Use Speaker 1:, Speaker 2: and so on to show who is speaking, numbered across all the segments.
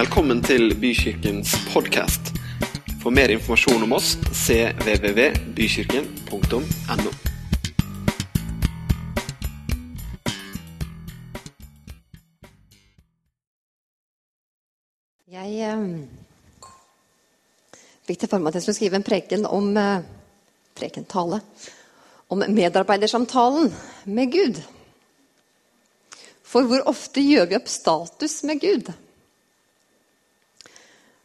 Speaker 1: Velkommen til Bykirkens podkast. For mer informasjon om oss cvvvbykirken.no.
Speaker 2: Jeg eh, fikk til formål at jeg skulle skrive en preken om eh, prekentale om medarbeidersamtalen med Gud. For hvor ofte gjør vi opp status med Gud?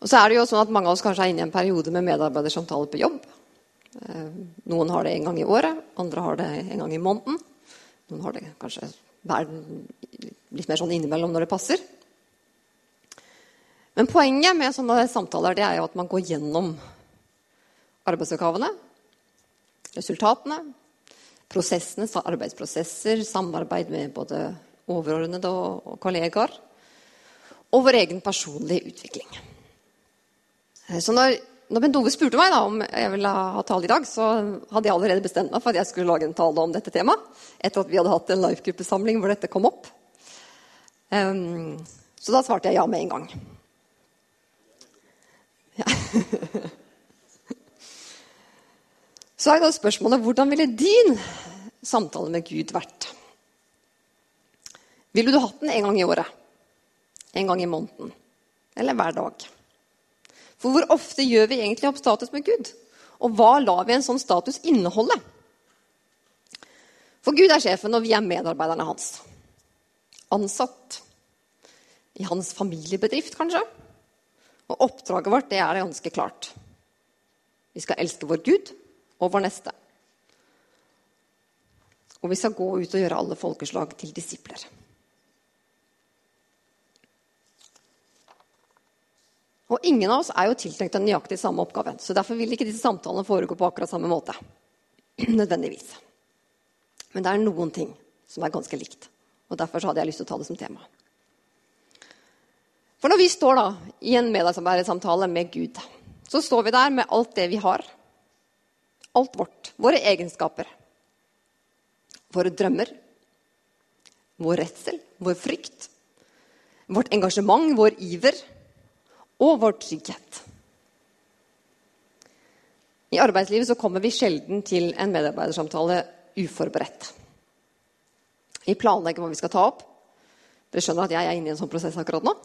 Speaker 2: Og så er det jo sånn at Mange av oss kanskje er inne i en periode med medarbeidersamtaler på jobb. Eh, noen har det en gang i året, andre har det en gang i måneden. Noen har det kanskje litt mer sånn innimellom når det passer. Men poenget med sånne samtaler det er jo at man går gjennom arbeidsoppgavene, resultatene, prosessene, arbeidsprosesser, samarbeid med både overordnede og kollegaer, og vår egen personlige utvikling. Eh, så når, når Bent Ove spurte meg da, om jeg ville ha tale i dag, så hadde jeg allerede bestemt meg for at jeg skulle lage en tale om dette temaet. Etter at vi hadde hatt en live-gruppesamling hvor dette kom opp. Um, så da svarte jeg ja med en gang. Ja. Så er da spørsmålet hvordan ville din samtale med Gud vært? Ville du hatt den en gang i året? En gang i måneden? Eller hver dag? For hvor ofte gjør vi egentlig opp status med Gud? Og hva lar vi en sånn status inneholde? For Gud er sjefen, og vi er medarbeiderne hans. Ansatt i hans familiebedrift, kanskje? Og oppdraget vårt det er ganske klart. Vi skal elske vår Gud og vår neste. Og vi skal gå ut og gjøre alle folkeslag til disipler. Og ingen av oss er jo tiltenkt den nøyaktig samme oppgaven. Så derfor vil ikke disse samtalene foregå på akkurat samme måte. Nødvendigvis. Men det er noen ting som er ganske likt. Og derfor hadde jeg lyst til å ta det som tema. For når vi står da i en medarbeidersamtale med Gud, så står vi der med alt det vi har. Alt vårt. Våre egenskaper. Våre drømmer. Vår redsel. Vår frykt. Vårt engasjement, vår iver og vår trygghet. I arbeidslivet så kommer vi sjelden til en medarbeidersamtale uforberedt. Vi planlegger hva vi skal ta opp. Dere skjønner at jeg er inne i en sånn prosess akkurat nå?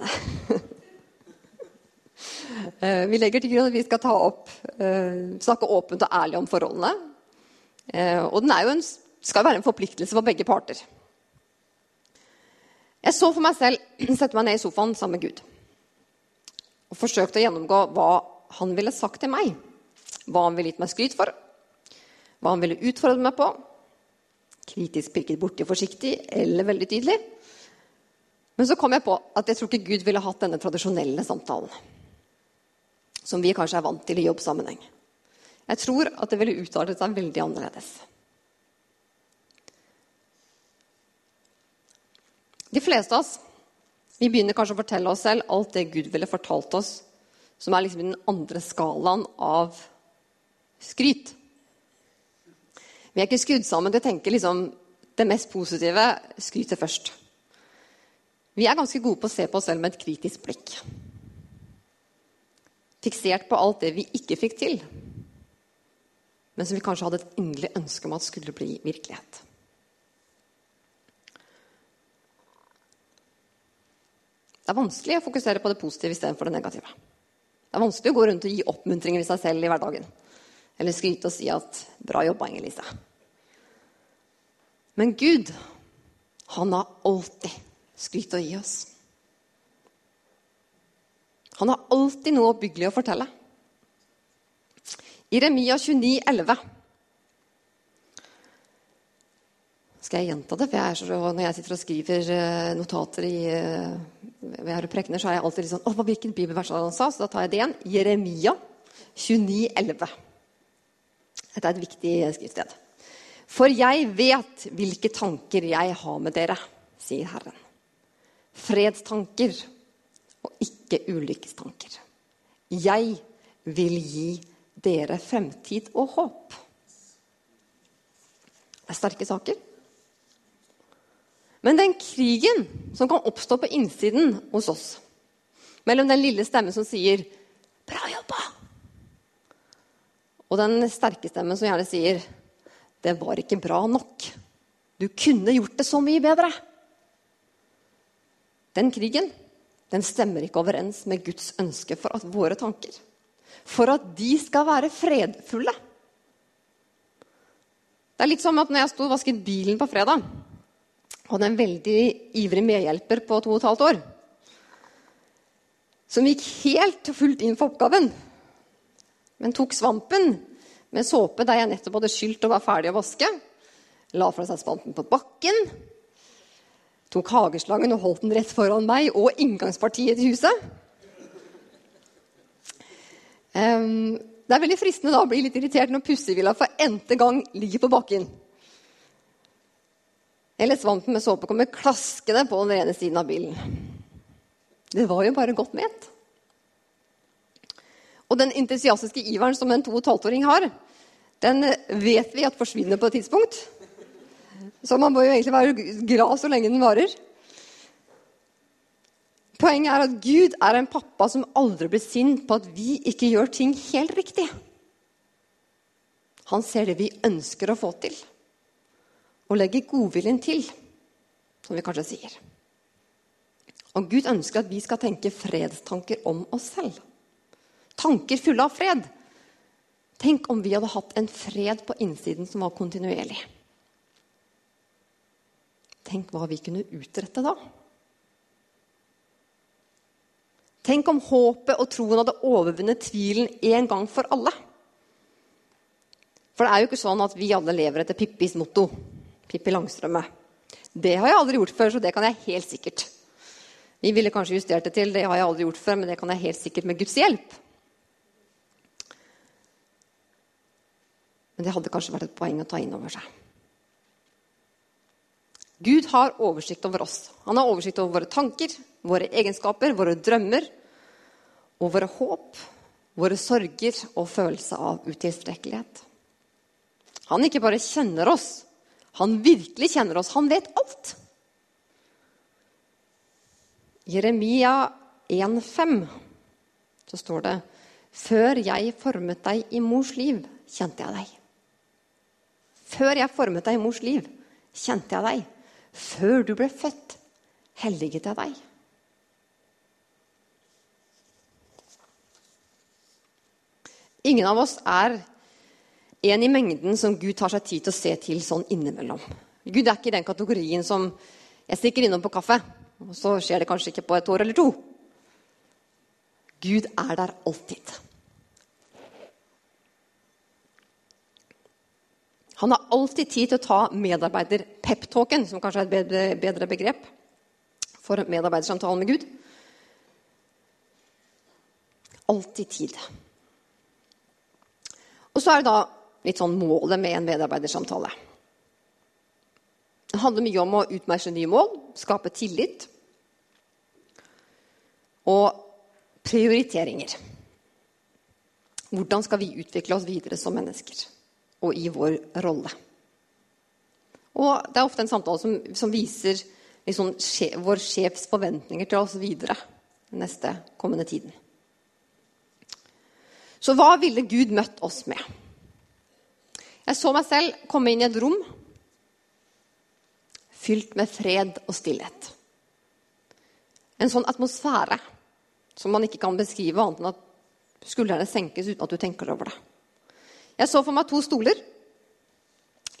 Speaker 2: Eh, vi legger til grunn at vi skal ta opp, eh, snakke åpent og ærlig om forholdene. Eh, og den en, skal være en forpliktelse for begge parter. Jeg så for meg selv sette meg ned i sofaen sammen med Gud og forsøkte å gjennomgå hva han ville sagt til meg. Hva han ville gitt meg skryt for, hva han ville utfordre meg på. Kritisk pirket borti forsiktig eller veldig tydelig. Men så kom jeg på at jeg tror ikke Gud ville hatt denne tradisjonelle samtalen. Som vi kanskje er vant til i jobbsammenheng. Jeg tror at det ville utartet seg veldig annerledes. De fleste av oss vi begynner kanskje å fortelle oss selv alt det Gud ville fortalt oss, som er liksom den andre skalaen av skryt. Vi er ikke skrudd sammen til å tenke liksom det mest positive skryter først. Vi er ganske gode på å se på oss selv med et kritisk blikk. Fiksert på alt det vi ikke fikk til, men som vi kanskje hadde et inderlig ønske om at skulle bli virkelighet. Det er vanskelig å fokusere på det positive istedenfor det negative. Det er vanskelig å gå rundt og gi oppmuntringer i seg selv i hverdagen. Eller skryte og si at 'bra jobba, Inger-Lise'. Men Gud, han har alltid skryt å gi oss. Han har alltid noe oppbyggelig å fortelle. I Remia 29, 11 Skal jeg gjenta det? For jeg så, når jeg sitter og skriver eh, notater i ved prekner, så er jeg alltid litt sånn Å, hvilken bibelvers han sa? Så da tar jeg det igjen. Jeremia 29, 11. Dette er et viktig skriftsted. For jeg vet hvilke tanker jeg har med dere, sier Herren. Fredstanker og ikke ulykkestanker. Jeg vil gi dere fremtid og håp. Det er sterke saker. Men den krigen som kan oppstå på innsiden hos oss, Mellom den lille stemmen som sier 'bra jobba', og den sterke stemmen som gjerne sier 'det var ikke bra nok'. Du kunne gjort det så mye bedre. Den krigen den stemmer ikke overens med Guds ønske for at våre tanker. For at de skal være fredfulle. Det er litt som at når jeg sto og vasket bilen på fredag, hadde en veldig ivrig medhjelper på to og et halvt år som gikk helt fullt inn for oppgaven, men tok svampen med såpe der jeg nettopp hadde skylt og var ferdig å vaske, la fra seg svampen på bakken, tok hageslangen og holdt den rett foran meg og inngangspartiet til huset. Um, det er veldig fristende da å bli litt irritert når pussevilla for n-te gang ligger på bakken. Eller svampen med såpe kommer klaskende på den ene siden av bilen. Det var jo bare godt ment. Og den entusiastiske iveren som en to og et halvt åring har, den vet vi at forsvinner på et tidspunkt. Så man må jo egentlig være glad så lenge den varer. Poenget er at Gud er en pappa som aldri blir sint på at vi ikke gjør ting helt riktig. Han ser det vi ønsker å få til, og legger godviljen til, som vi kanskje sier. Og Gud ønsker at vi skal tenke fredstanker om oss selv. Tanker fulle av fred. Tenk om vi hadde hatt en fred på innsiden som var kontinuerlig. Tenk hva vi kunne utrette da. Tenk om håpet og troen hadde overvunnet tvilen en gang for alle. For det er jo ikke sånn at vi alle lever etter Pippis motto. Pippi Langstrømme. Det har jeg aldri gjort før, så det kan jeg helt sikkert. Vi ville kanskje justert det til det har jeg aldri gjort før, men det kan jeg helt sikkert med Guds hjelp. Men det hadde kanskje vært et poeng å ta inn over seg. Gud har oversikt over oss. Han har oversikt over våre tanker, våre egenskaper, våre drømmer og våre håp, våre sorger og følelse av utilstrekkelighet. Han ikke bare kjenner oss, han virkelig kjenner oss. Han vet alt. Jeremia 1,5 så står det Før jeg formet deg i mors liv, kjente jeg deg. Før jeg formet deg i mors liv, kjente jeg deg. Før du ble født, helliget jeg deg. Ingen av oss er en i mengden som Gud tar seg tid til å se til sånn innimellom. Gud er ikke i den kategorien som jeg stikker innom på kaffe, og så skjer det kanskje ikke på et år eller to. Gud er der alltid. Han har alltid tid til å ta medarbeider-peptalken, som kanskje er et bedre, begrep for medarbeidersamtalen med Gud. Alltid tid. Og så er det da litt sånn målet med en medarbeidersamtale. Det handler mye om å utmeisle nye mål, skape tillit og prioriteringer. Hvordan skal vi utvikle oss videre som mennesker? og i vår rolle. Og det er ofte en samtale som, som viser liksom, vår sjefs forventninger til oss videre den neste kommende tiden. Så hva ville Gud møtt oss med? Jeg så meg selv komme inn i et rom fylt med fred og stillhet. En sånn atmosfære som man ikke kan beskrive annet enn at skuldrene senkes uten at du tenker over det. Jeg så for meg to stoler.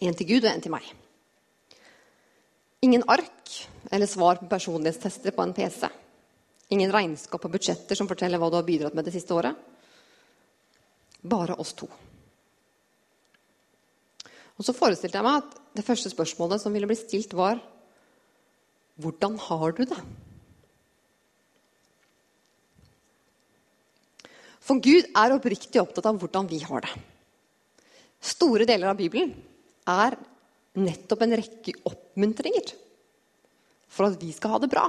Speaker 2: En til Gud og en til meg. Ingen ark eller svar på personlighetstester på en PC. Ingen regnskap og budsjetter som forteller hva du har bidratt med det siste året. Bare oss to. Og så forestilte jeg meg at det første spørsmålet som ville bli stilt, var Hvordan har du det? For Gud er oppriktig opptatt av hvordan vi har det. Store deler av Bibelen er nettopp en rekke oppmuntringer for at vi skal ha det bra.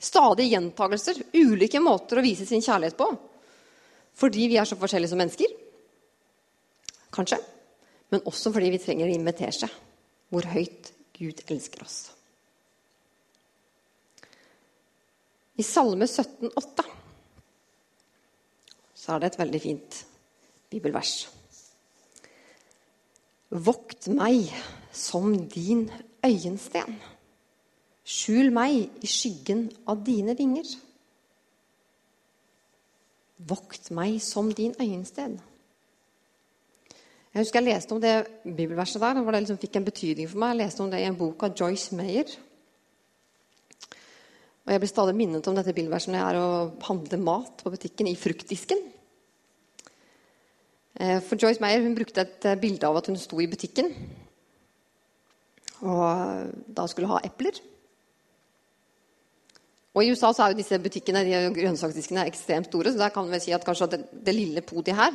Speaker 2: Stadige gjentagelser, ulike måter å vise sin kjærlighet på. Fordi vi er så forskjellige som mennesker. Kanskje. Men også fordi vi trenger å invitere seg hvor høyt Gud elsker oss. I Salme 17,8 så er det et veldig fint bibelvers. Vokt meg som din øyensten. Skjul meg i skyggen av dine vinger. Vokt meg som din øyensten. Jeg husker jeg leste om det bibelverset der. hvor Det liksom fikk en betydning for meg. Jeg leste om det i en bok av Joyce Mayer. Og Jeg blir stadig minnet om dette bibelverset når jeg er og handler mat på butikken i fruktdisken. Eh, for Joyce Meyer hun brukte et eh, bilde av at hun sto i butikken og eh, da skulle ha epler. Og I USA så er jo disse butikkene de grønnsaksdiskene ekstremt store, så der kan vi si at kanskje det, det lille podiet her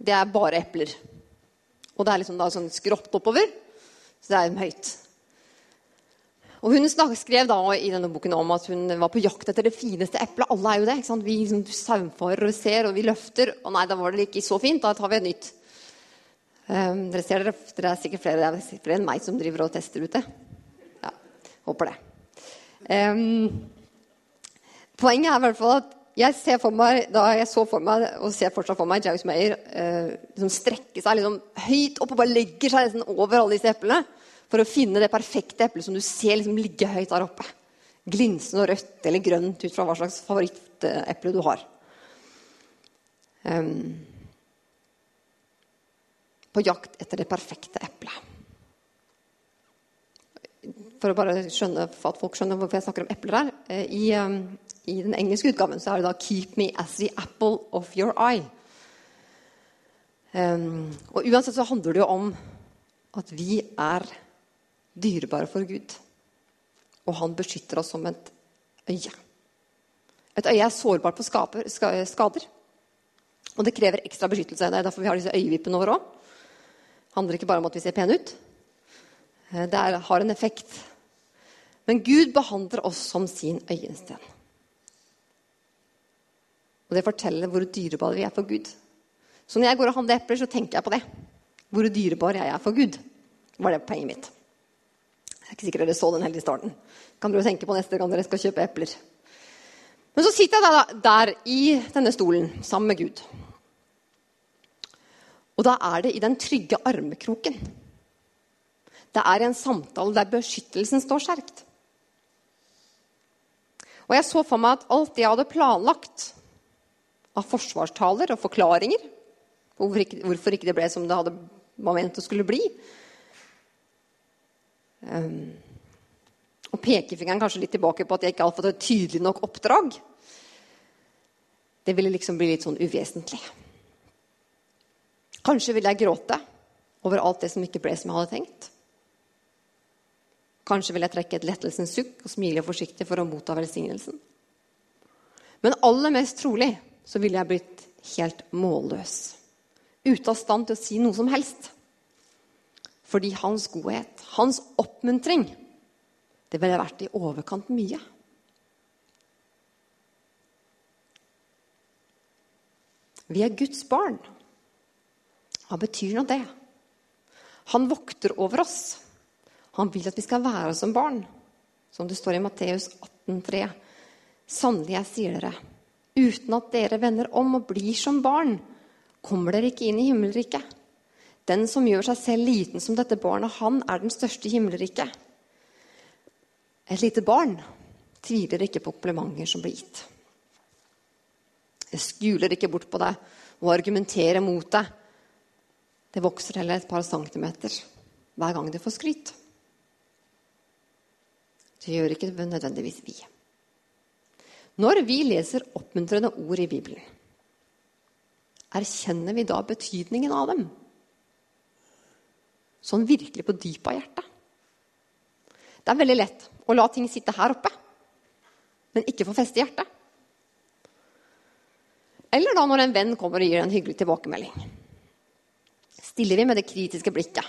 Speaker 2: det er bare epler. Og det er liksom da sånn skrått oppover, så det er høyt. Og Hun skrev da i denne boken om at hun var på jakt etter det fineste eplet. Alle er jo det. ikke sant? Vi liksom saumfarer og ser, og vi løfter. Og nei, da var det ikke så fint. Da tar vi et nytt. Um, dere ser dere, dere er sikkert flere, det er flere enn meg som driver og tester ute. Ja, håper det. Um, poenget er i hvert fall at jeg ser for meg, da jeg så for meg, og ser fortsatt for meg Jaus Meyer eh, liksom strekke seg liksom høyt opp og bare legger seg liksom over alle disse eplene for å finne det perfekte eplet som du ser liksom ligge høyt der oppe. Glinsende og rødt eller grønt ut fra hva slags favoritteple du har. Um, på jakt etter det perfekte eplet. For å bare skjønne, for at folk skjønner hvorfor jeg snakker om epler her. Eh, I, um, I, den engelske utgaven så er det da 'Keep me as the apple of your eye'. Um, og uansett så handler det jo om at vi er dyrebare for Gud. Og han beskytter oss som et øye. Et øye er sårbart på skaper, skader. Og det krever ekstra beskyttelse. Det er derfor vi har disse øyevippene våre òg. Det handler ikke bare om at vi ser pene ut. Eh, det er, har en effekt. Men Gud behandler oss som sin øyensten. Og det forteller hvor dyrebare vi er for Gud. Så når jeg går og handler epler, så tenker jeg på det. Hvor dyrebar jeg er for Gud. var det poenget mitt. Jeg er ikke sikker dere så den heldige starten. Kan dere tenke på neste gang dere skal kjøpe epler. Men så sitter jeg der, der i denne stolen sammen med Gud. Og da er det i den trygge armekroken. Det er en samtale der beskyttelsen står sterkt. Og jeg så for meg at alt det jeg hadde planlagt av forsvarstaler og forklaringer hvorfor ikke, hvorfor ikke det ble som det hadde, man ventet det skulle bli, Um, og pekefingeren kanskje litt tilbake på at jeg ikke hadde fått et tydelig nok oppdrag. Det ville liksom bli litt sånn uvesentlig. Kanskje ville jeg gråte over alt det som ikke ble som jeg hadde tenkt. Kanskje ville jeg trekke et lettelsens sukk og smile forsiktig for å motta velsignelsen. Men aller mest trolig så ville jeg blitt helt målløs. Ute av stand til å si noe som helst. Fordi hans godhet, hans oppmuntring, det ville vært i overkant mye. Vi er Guds barn. Hva betyr nå det? Han vokter over oss. Han vil at vi skal være som barn, som det står i Matteus 18,3. Sannelig, jeg sier dere, uten at dere vender om og blir som barn, kommer dere ikke inn i himmelriket. Den som gjør seg selv liten som dette barnet, han er den største i himmelriket. Et lite barn tviler ikke på komplimenter som blir gitt. Det skuler ikke bort på deg og argumenterer mot deg. Det vokser heller et par centimeter hver gang det får skryt. Det gjør ikke nødvendigvis vi. Når vi leser oppmuntrende ord i Bibelen, erkjenner vi da betydningen av dem? Sånn virkelig på dypet av hjertet. Det er veldig lett å la ting sitte her oppe, men ikke få feste i hjertet. Eller da når en venn kommer og gir en hyggelig tilbakemelding. Stiller vi med det kritiske blikket,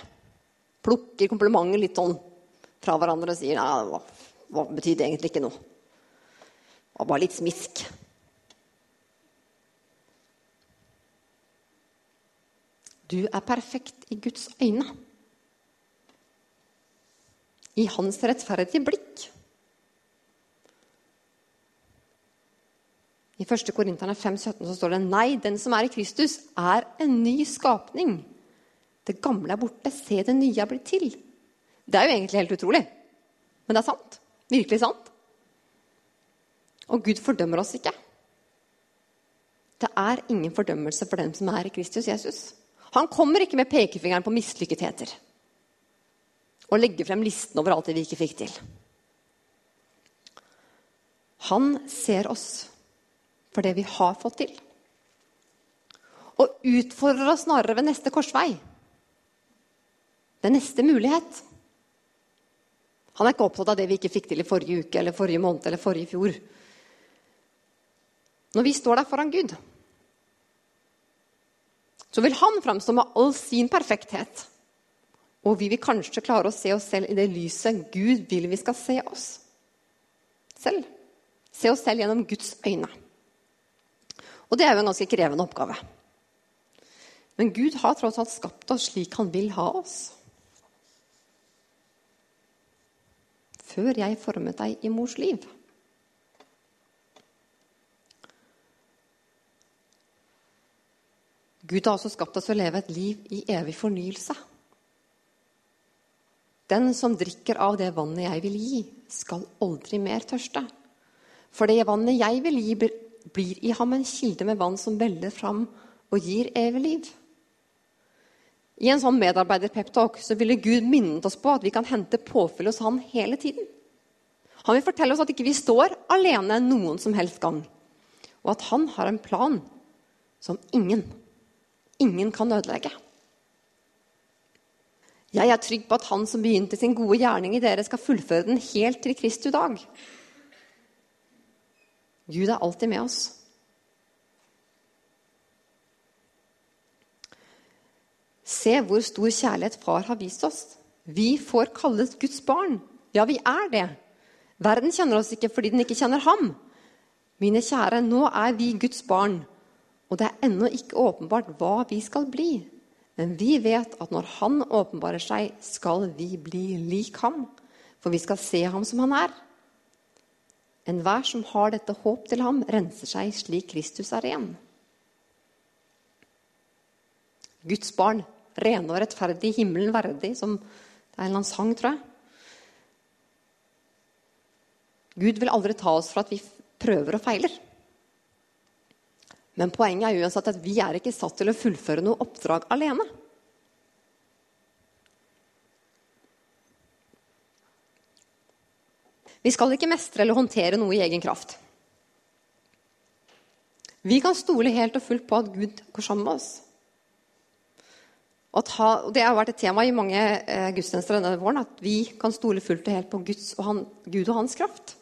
Speaker 2: plukker komplimenter litt sånn fra hverandre og sier nei, hva, hva betydde egentlig ikke noe. Det var litt smisk. Du er perfekt i Guds øyne i hans rettferdige blikk. I 1. Korinterne 5,17 så står det Nei, den som er i Kristus, er en ny skapning. Det gamle er borte, se det nye er blitt til. Det er jo egentlig helt utrolig. Men det er sant. Virkelig sant. Og Gud fordømmer oss ikke. Det er ingen fordømmelse for dem som er i Kristus Jesus. Han kommer ikke med pekefingeren på mislykketheter og legger frem listen over alt det vi ikke fikk til. Han ser oss for det vi har fått til. Og utfordrer oss snarere ved neste korsvei. Ved neste mulighet. Han er ikke opptatt av det vi ikke fikk til i forrige uke eller forrige måned eller forrige fjor. Når vi står der foran Gud, så vil han framstå med all sin perfekthet. Og vi vil kanskje klare å se oss selv i det lyset Gud vil vi skal se oss selv. Se oss selv gjennom Guds øyne. Og det er jo en ganske krevende oppgave. Men Gud har tross alt skapt oss slik han vil ha oss. Før jeg formet deg i mors liv. Gud har også skapt oss å leve et liv i evig fornyelse. Den som drikker av det vannet jeg vil gi, skal aldri mer tørste. For det vannet jeg vil gi, blir i ham en kilde med vann som veller fram og gir evig liv. I en sånn medarbeider-peptalk så ville Gud minnet oss på at vi kan hente påfyll hos Han hele tiden. Han vil fortelle oss at ikke vi står alene noen som helst gang, og at han har en plan som ingen, ingen kan ødelegge. Jeg er trygg på at han som begynte sin gode gjerning i dere, skal fullføre den helt til Kristu dag. Gud er alltid med oss. Se hvor stor kjærlighet far har vist oss. Vi får kalles Guds barn. Ja, vi er det. Verden kjenner oss ikke fordi den ikke kjenner ham. Mine kjære, nå er vi Guds barn, og det er ennå ikke åpenbart hva vi skal bli. Men vi vet at når Han åpenbarer seg, skal vi bli lik ham, for vi skal se ham som han er. Enhver som har dette håp til ham, renser seg slik Kristus er ren. Guds barn, rene og rettferdig, himmelen verdig, som det er en eller annen sang, tror jeg. Gud vil aldri ta oss for at vi prøver og feiler. Men poenget er uansett at vi er ikke satt til å fullføre noe oppdrag alene. Vi skal ikke mestre eller håndtere noe i egen kraft. Vi kan stole helt og fullt på at Gud går sammen med oss. Ha, det har vært et tema i mange eh, gudstjenester denne våren at vi kan stole fullt og helt på Guds og han, Gud og hans kraft.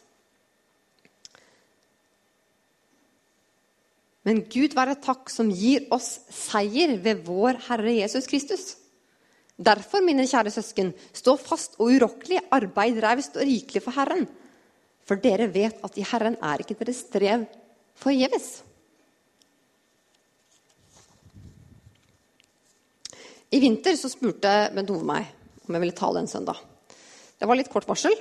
Speaker 2: Men Gud være takk som gir oss seier ved vår Herre Jesus Kristus. Derfor, mine kjære søsken, stå fast og urokkelig, arbeid raust og rikelig for Herren. For dere vet at i Herren er ikke deres strev forgjeves. I vinter så spurte Bent Ove meg om jeg ville tale en søndag. Det var litt kort varsel,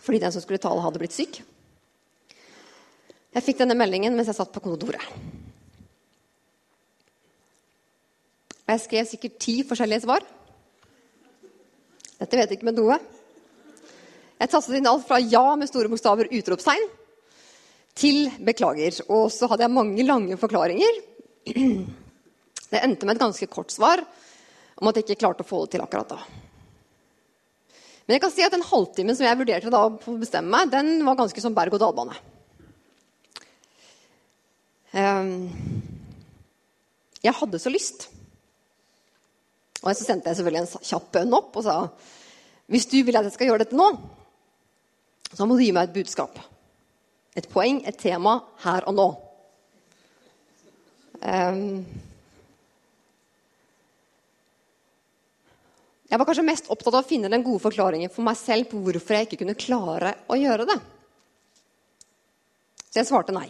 Speaker 2: fordi den som skulle tale, hadde blitt syk. Jeg fikk denne meldingen mens jeg satt på kontoret. Og jeg skrev sikkert ti forskjellige svar. Dette vet ikke med noe. Jeg tastet inn alt fra 'ja' med store bokstaver, utropstegn, til 'beklager'. Og så hadde jeg mange lange forklaringer. Det endte med et ganske kort svar om at jeg ikke klarte å få det til akkurat da. Men jeg kan si at den halvtimen som jeg vurderte da å bestemme meg, den var ganske som berg-og-dal-bane. Ehm, jeg hadde så lyst. Og så sendte jeg selvfølgelig en kjapp bønn opp og sa hvis du vil at jeg skal gjøre dette nå, så må du gi meg et budskap. Et poeng, et tema, her og nå. Um, jeg var kanskje mest opptatt av å finne den gode forklaringen for meg selv på hvorfor jeg ikke kunne klare å gjøre det. Så jeg svarte nei.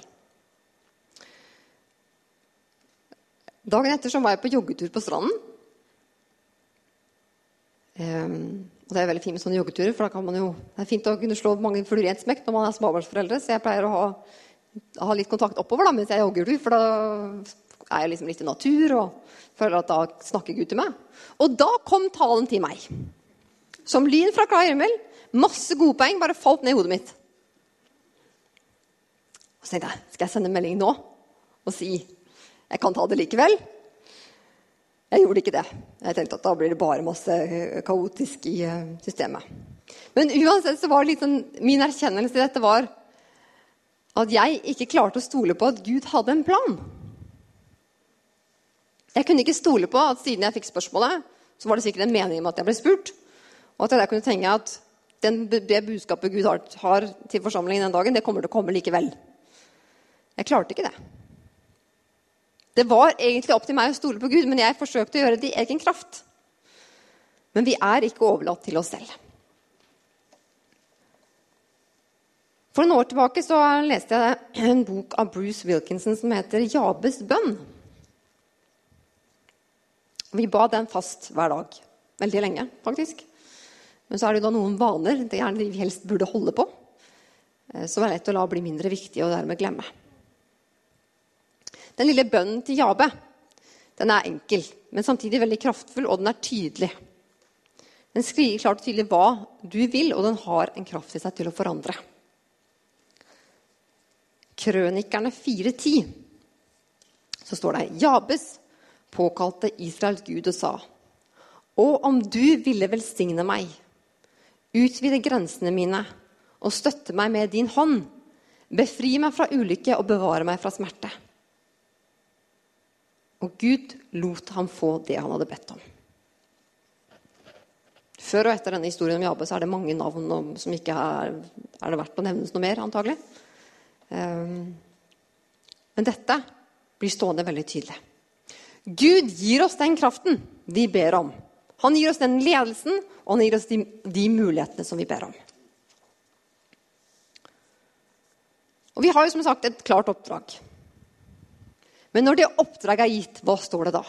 Speaker 2: Dagen etter så var jeg på joggetur på stranden. Um, og Det er veldig fint med sånne joggeturer, for da kan man jo, det er fint å kunne slå mange fluer i ett smekk når man er småbarnsforeldre. Så jeg pleier å ha ha litt kontakt oppover da, mens jeg jogger tur, for da er jeg liksom litt i natur og føler at da snakker Gud til meg. Og da kom talen til meg. Som lyn fra klar himmel. Masse gode poeng bare falt ned i hodet mitt. Og så tenkte jeg skal jeg sende melding nå og si jeg kan ta det likevel. Jeg gjorde ikke det. Jeg tenkte at da blir det bare masse kaotisk i eh, systemet. Men uansett så var det litt sånn, min erkjennelse i dette var at jeg ikke klarte å stole på at Gud hadde en plan. Jeg kunne ikke stole på at siden jeg fikk spørsmålet, så var det sikkert en mening med at jeg ble spurt. Og at jeg kunne tenke at den, det budskapet Gud har, har, til forsamlingen den dagen, det kommer til å komme likevel. Jeg klarte ikke det. Det var egentlig opp til meg å stole på Gud, men jeg forsøkte å gjøre det i egen kraft. Men vi er ikke overlatt til oss selv. For noen år tilbake så leste jeg en bok av Bruce Wilkinson som heter 'Jabes bønn'. Vi ba den fast hver dag. Veldig lenge, faktisk. Men så er det da noen vaner det gjerne vi helst burde holde på. Eh, som er lett å la bli mindre viktige og dermed glemme. Den lille bønnen til Jabe den er enkel, men samtidig veldig kraftfull, og den er tydelig. Den skriver klart og tydelig hva du vil, og den har en kraft i seg til å forandre. Krønikerne 4.10 så står det Jabes påkalte Israels Gud og sa Og om du ville velsigne meg, utvide grensene mine og støtte meg med din hånd, befri meg fra ulykke og bevare meg fra smerte. Og Gud lot ham få det han hadde bedt om. Før og etter denne historien om Jabes er det mange navn som ikke er, er det verdt å nevnes noe mer, antagelig. Um, men dette blir stående veldig tydelig. Gud gir oss den kraften vi ber om. Han gir oss den ledelsen, og han gir oss de, de mulighetene som vi ber om. Og Vi har jo som sagt et klart oppdrag. Men når det oppdraget er gitt, hva står det da?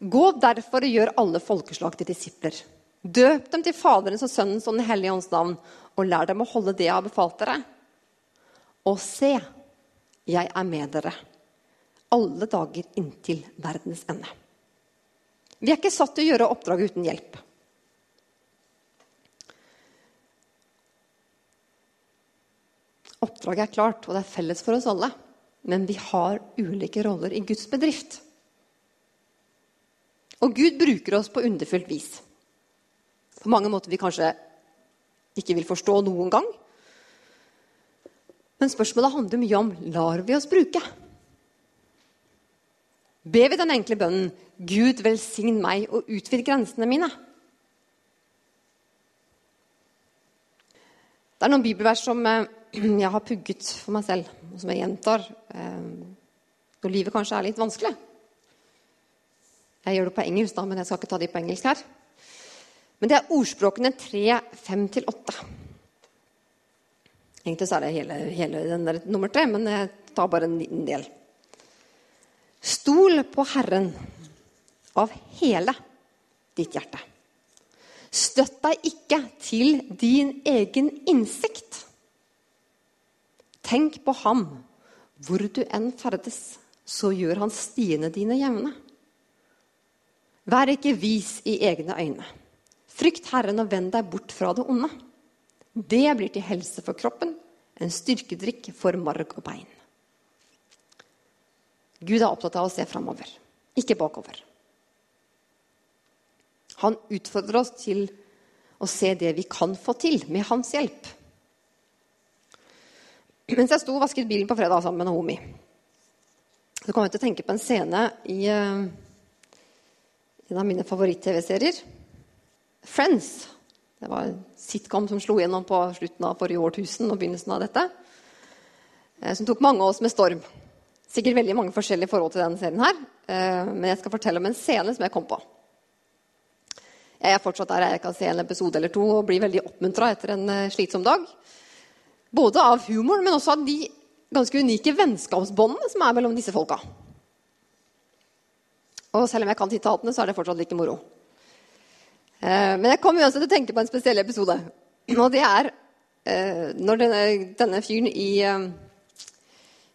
Speaker 2: Gå derfor og gjør alle folkeslag til disipler. Døp dem til Faderens og Sønnens og Den hellige ånds navn, og lær dem å holde det jeg har befalt dere. Og se, jeg er med dere alle dager inntil verdens ende. Vi er ikke satt til å gjøre oppdraget uten hjelp. Oppdraget er klart, og det er felles for oss alle. Men vi har ulike roller i Guds bedrift. Og Gud bruker oss på underfullt vis. På mange måter vi kanskje ikke vil forstå noen gang. Men spørsmålet handler mye om lar vi oss bruke. Ber vi den enkle bønnen 'Gud, velsign meg og utvid grensene mine'? Det er noen bibelvers som eh, jeg har pugget for meg selv, og som jeg gjentar eh, når livet kanskje er litt vanskelig. Jeg gjør det på engelsk, da, men jeg skal ikke ta de på engelsk her. Men det er ordspråkene 3, 5-8. Egentlig så er det hele, hele den der nummer tre, men jeg tar bare en liten del. Stol på Herren av hele ditt hjerte. Støtt deg ikke til din egen innsikt. Tenk på ham. Hvor du enn ferdes, så gjør han stiene dine jevne. Vær ikke vis i egne øyne. Frykt Herren og vend deg bort fra det onde. Det blir til helse for kroppen, en styrkedrikk for marg og bein. Gud er opptatt av å se framover, ikke bakover. Han utfordrer oss til å se det vi kan få til, med hans hjelp. Mens jeg sto og vasket bilen på fredag sammen med Naomi, så kom jeg til å tenke på en scene i uh, en av mine favoritt-TV-serier. Friends. Det var en sitcom som slo gjennom på slutten av forrige årtusen og begynnelsen av dette. Eh, som tok mange av oss med storm. Sikkert veldig mange forskjellige forhold til denne serien. her, eh, Men jeg skal fortelle om en scene som jeg kom på. Jeg er fortsatt der jeg kan se en episode eller to og bli veldig oppmuntra etter en eh, slitsom dag. Både av humoren, men også av de ganske unike vennskapsbåndene som er mellom disse folka. Og selv om jeg kan sitatene, så er det fortsatt like moro. Eh, men jeg kom uansett til å tenke på en spesiell episode. Og det er eh, når denne, denne fyren i, eh,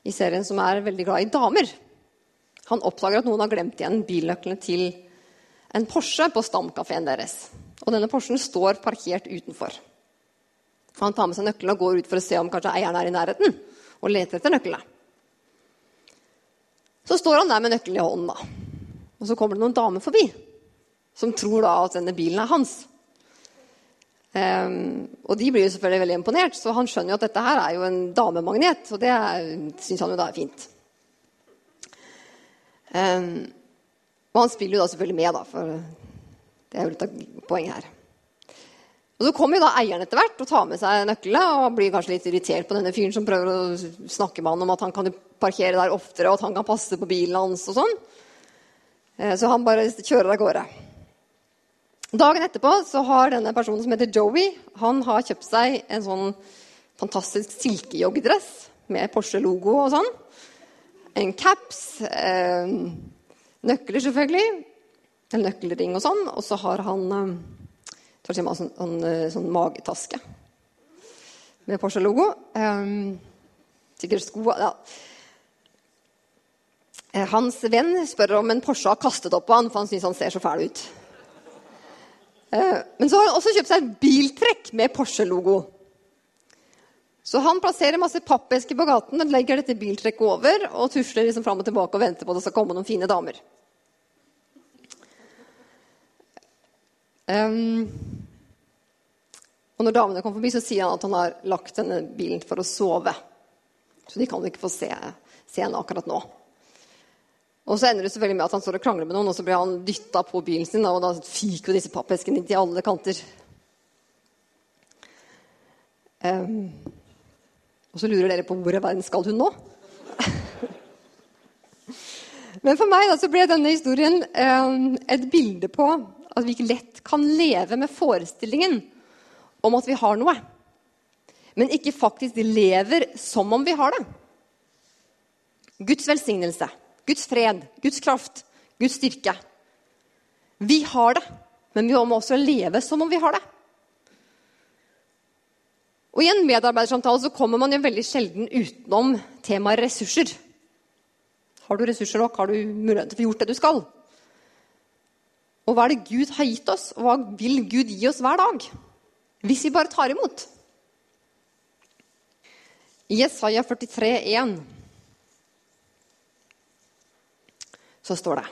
Speaker 2: i serien som er veldig glad i damer. Han oppdager at noen har glemt igjen bilnøklene til en Porsche på stamkafeen deres. Og denne Porschen står parkert utenfor. Han tar med seg nøklene og går ut for å se om kanskje eieren er i nærheten. Og leter etter nøklene. Så står han der med nøkkelen i hånden, da. Og så kommer det noen damer forbi som tror da at denne bilen er hans. Um, og de blir jo selvfølgelig veldig imponert, så han skjønner jo at dette her er jo en damemagnet. Og det syns han jo da er fint. Um, og han spiller jo da selvfølgelig med, da, for det er jo litt av poenget her. Og Så kommer jo da eieren etter hvert og tar med seg nøklene og blir kanskje litt irritert på denne fyren som prøver å snakke med han om at han kan parkere der oftere og at han kan passe på bilen hans og sånn. Eh, så han bare kjører av gårde. Dagen etterpå så har denne personen som heter Joey, han har kjøpt seg en sånn fantastisk silkejoggedress med Porsche-logo og sånn. En caps, eh, nøkler selvfølgelig, en nøkkelring og sånn. Og så har han eh, sånn, sånn, eh, sånn, magetaske med Porsche-logo. Um, sikkert sko ja. Eh, hans venn spør om en Porsche har kastet opp på han, for han syns han ser så fæl ut. Uh, men så har han også kjøpt seg et biltrekk med Porsche-logo. Så han plasserer masse pappesker på gaten, og legger dette biltrekket over og tusler liksom fram og tilbake og venter på at det skal komme noen fine damer. Um, og når damene kommer forbi, så sier han at han har lagt denne bilen for å sove. Så de kan ikke få se, se henne akkurat nå. Og så ender det selvfølgelig med at han står og krangler med noen, og så blir han dytta på bilen sin, og da fyker disse pappeskene til alle kanter. Um, og så lurer dere på hvor i verden skal hun nå? Men for meg da, så ble denne historien um, et bilde på at vi ikke lett kan leve med forestillingen om at vi har noe, men ikke faktisk lever som om vi har det. Guds velsignelse. Guds fred, Guds kraft, Guds styrke. Vi har det, men vi må også leve som om vi har det. Og I en medarbeidersamtale så kommer man jo veldig sjelden utenom temaet ressurser. Har du ressurser nok? Har du mulighet til å få gjort det du skal? Og hva er det Gud har gitt oss, og hva vil Gud gi oss hver dag? Hvis vi bare tar imot. I Jesaja 43, 43,1 så står det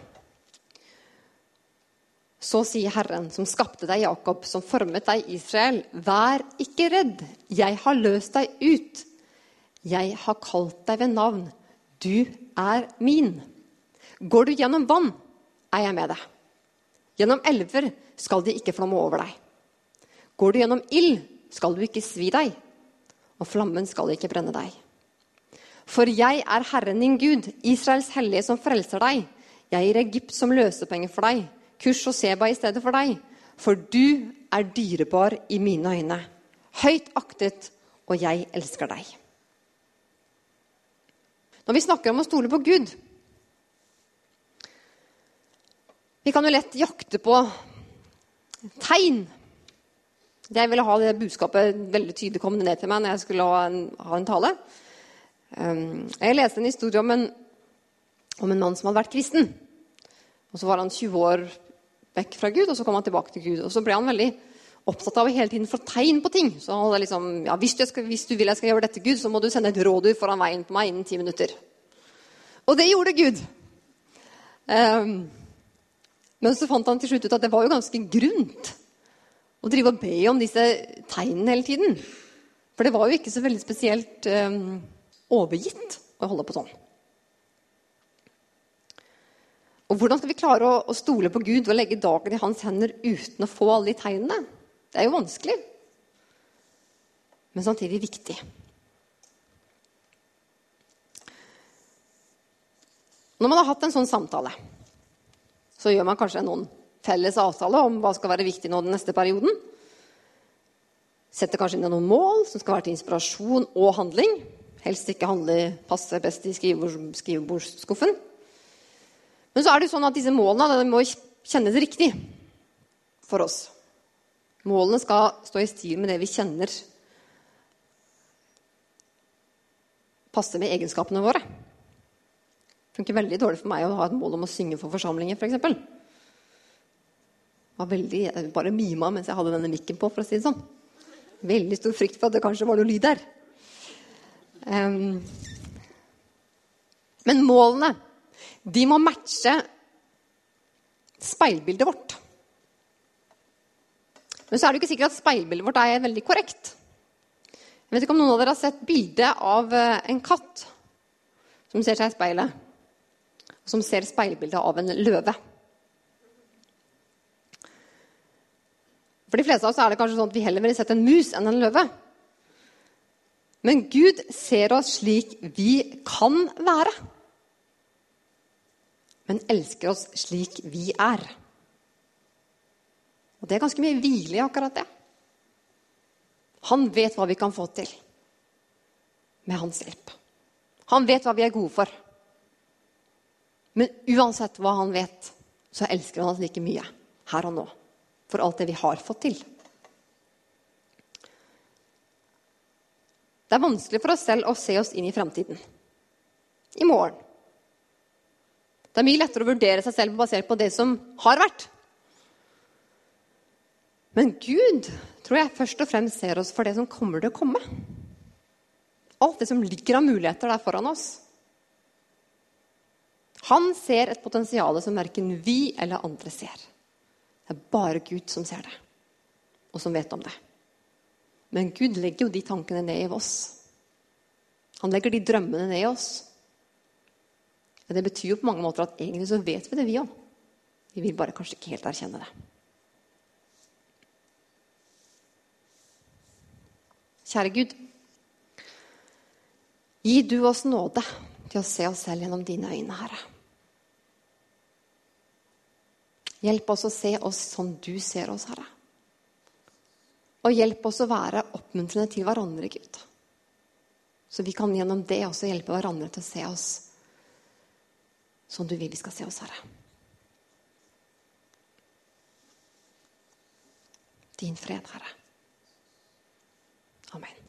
Speaker 2: Så sier Herren, som skapte deg, Jakob, som formet deg, Israel, vær ikke redd, jeg har løst deg ut. Jeg har kalt deg ved navn. Du er min. Går du gjennom vann, er jeg med deg. Gjennom elver skal de ikke flomme over deg. Går du gjennom ild, skal du ikke svi deg, og flammen skal ikke brenne deg. For jeg er Herren din Gud, Israels hellige, som frelser deg. Jeg gir Egypt som løsepenger for deg, kurs og seba i stedet for deg. For du er dyrebar i mine øyne, høyt aktet, og jeg elsker deg. Når vi snakker om å stole på Gud Vi kan jo lett jakte på tegn. Jeg ville ha det budskapet veldig tydelig kommende ned til meg når jeg skulle ha en, ha en tale. Um, jeg leste en historie om en om en mann som hadde vært kristen. Og Så var han 20 år vekk fra Gud, og så kom han tilbake til Gud. Og så ble han veldig opptatt av å hele tiden få tegn på ting. Så han hadde liksom, ja, hvis, du skal, hvis du vil jeg skal gjøre dette, Gud, så må du sende et rådyr foran veien på meg innen ti minutter. Og det gjorde Gud. Um, men så fant han til slutt ut at det var jo ganske grunt å drive og be om disse tegnene hele tiden. For det var jo ikke så veldig spesielt um, overgitt å holde på sånn. Og Hvordan skal vi klare å, å stole på Gud og legge dagen i hans hender uten å få alle de tegnene? Det er jo vanskelig, men samtidig viktig. Når man har hatt en sånn samtale, så gjør man kanskje noen felles avtale om hva skal være viktig nå den neste perioden. Setter kanskje inn noen mål som skal være til inspirasjon og handling. Helst ikke handle passe best i skrivebordsskuffen. Men så er det jo sånn at disse målene må kjennes riktig for oss. Målene skal stå i stil med det vi kjenner passer med egenskapene våre. Det funker veldig dårlig for meg å ha et mål om å synge for forsamlinger, f.eks. For veldig, jeg bare mima mens jeg hadde denne mikken på, for å si det sånn. Veldig stor frykt for at det kanskje var noe lyd der. Um, men målene, de må matche speilbildet vårt. Men så er det ikke sikkert at speilbildet vårt er veldig korrekt. Jeg vet ikke om noen av dere har sett bilde av eh, en katt som ser seg i speilet, og som ser speilbildet av en løve. For de fleste av oss er det kanskje sånn at vi heller ville sett en mus enn en løve. Men Gud ser oss slik vi kan være. Men elsker oss slik vi er. Og det er ganske mye hvile i akkurat det. Han vet hva vi kan få til med hans hjelp. Han vet hva vi er gode for. Men uansett hva han vet, så elsker han oss like mye her og nå for alt det vi har fått til. Det er vanskelig for oss selv å se oss inn i framtiden. I morgen. Det er mye lettere å vurdere seg selv basert på det som har vært. Men Gud tror jeg først og fremst ser oss for det som kommer til å komme. Alt det som ligger av muligheter der foran oss. Han ser et potensial som verken vi eller andre ser. Det er bare Gud som ser det, og som vet om det. Men Gud legger jo de tankene ned i oss. Han legger de drømmene ned i oss. Og det betyr jo på mange måter at egentlig så vet vi det, vi òg. Vi vil bare kanskje ikke helt erkjenne det. Kjære Gud. Gi du oss nåde til å se oss selv gjennom dine øyne, Herre. Hjelp oss å se oss som du ser oss, Herre. Og hjelp oss å være oppmuntrende til hverandre, Gud. Så vi kan gjennom det også hjelpe hverandre til å se oss som du vil vi skal se oss, Herre. Din fred, Herre. Amen.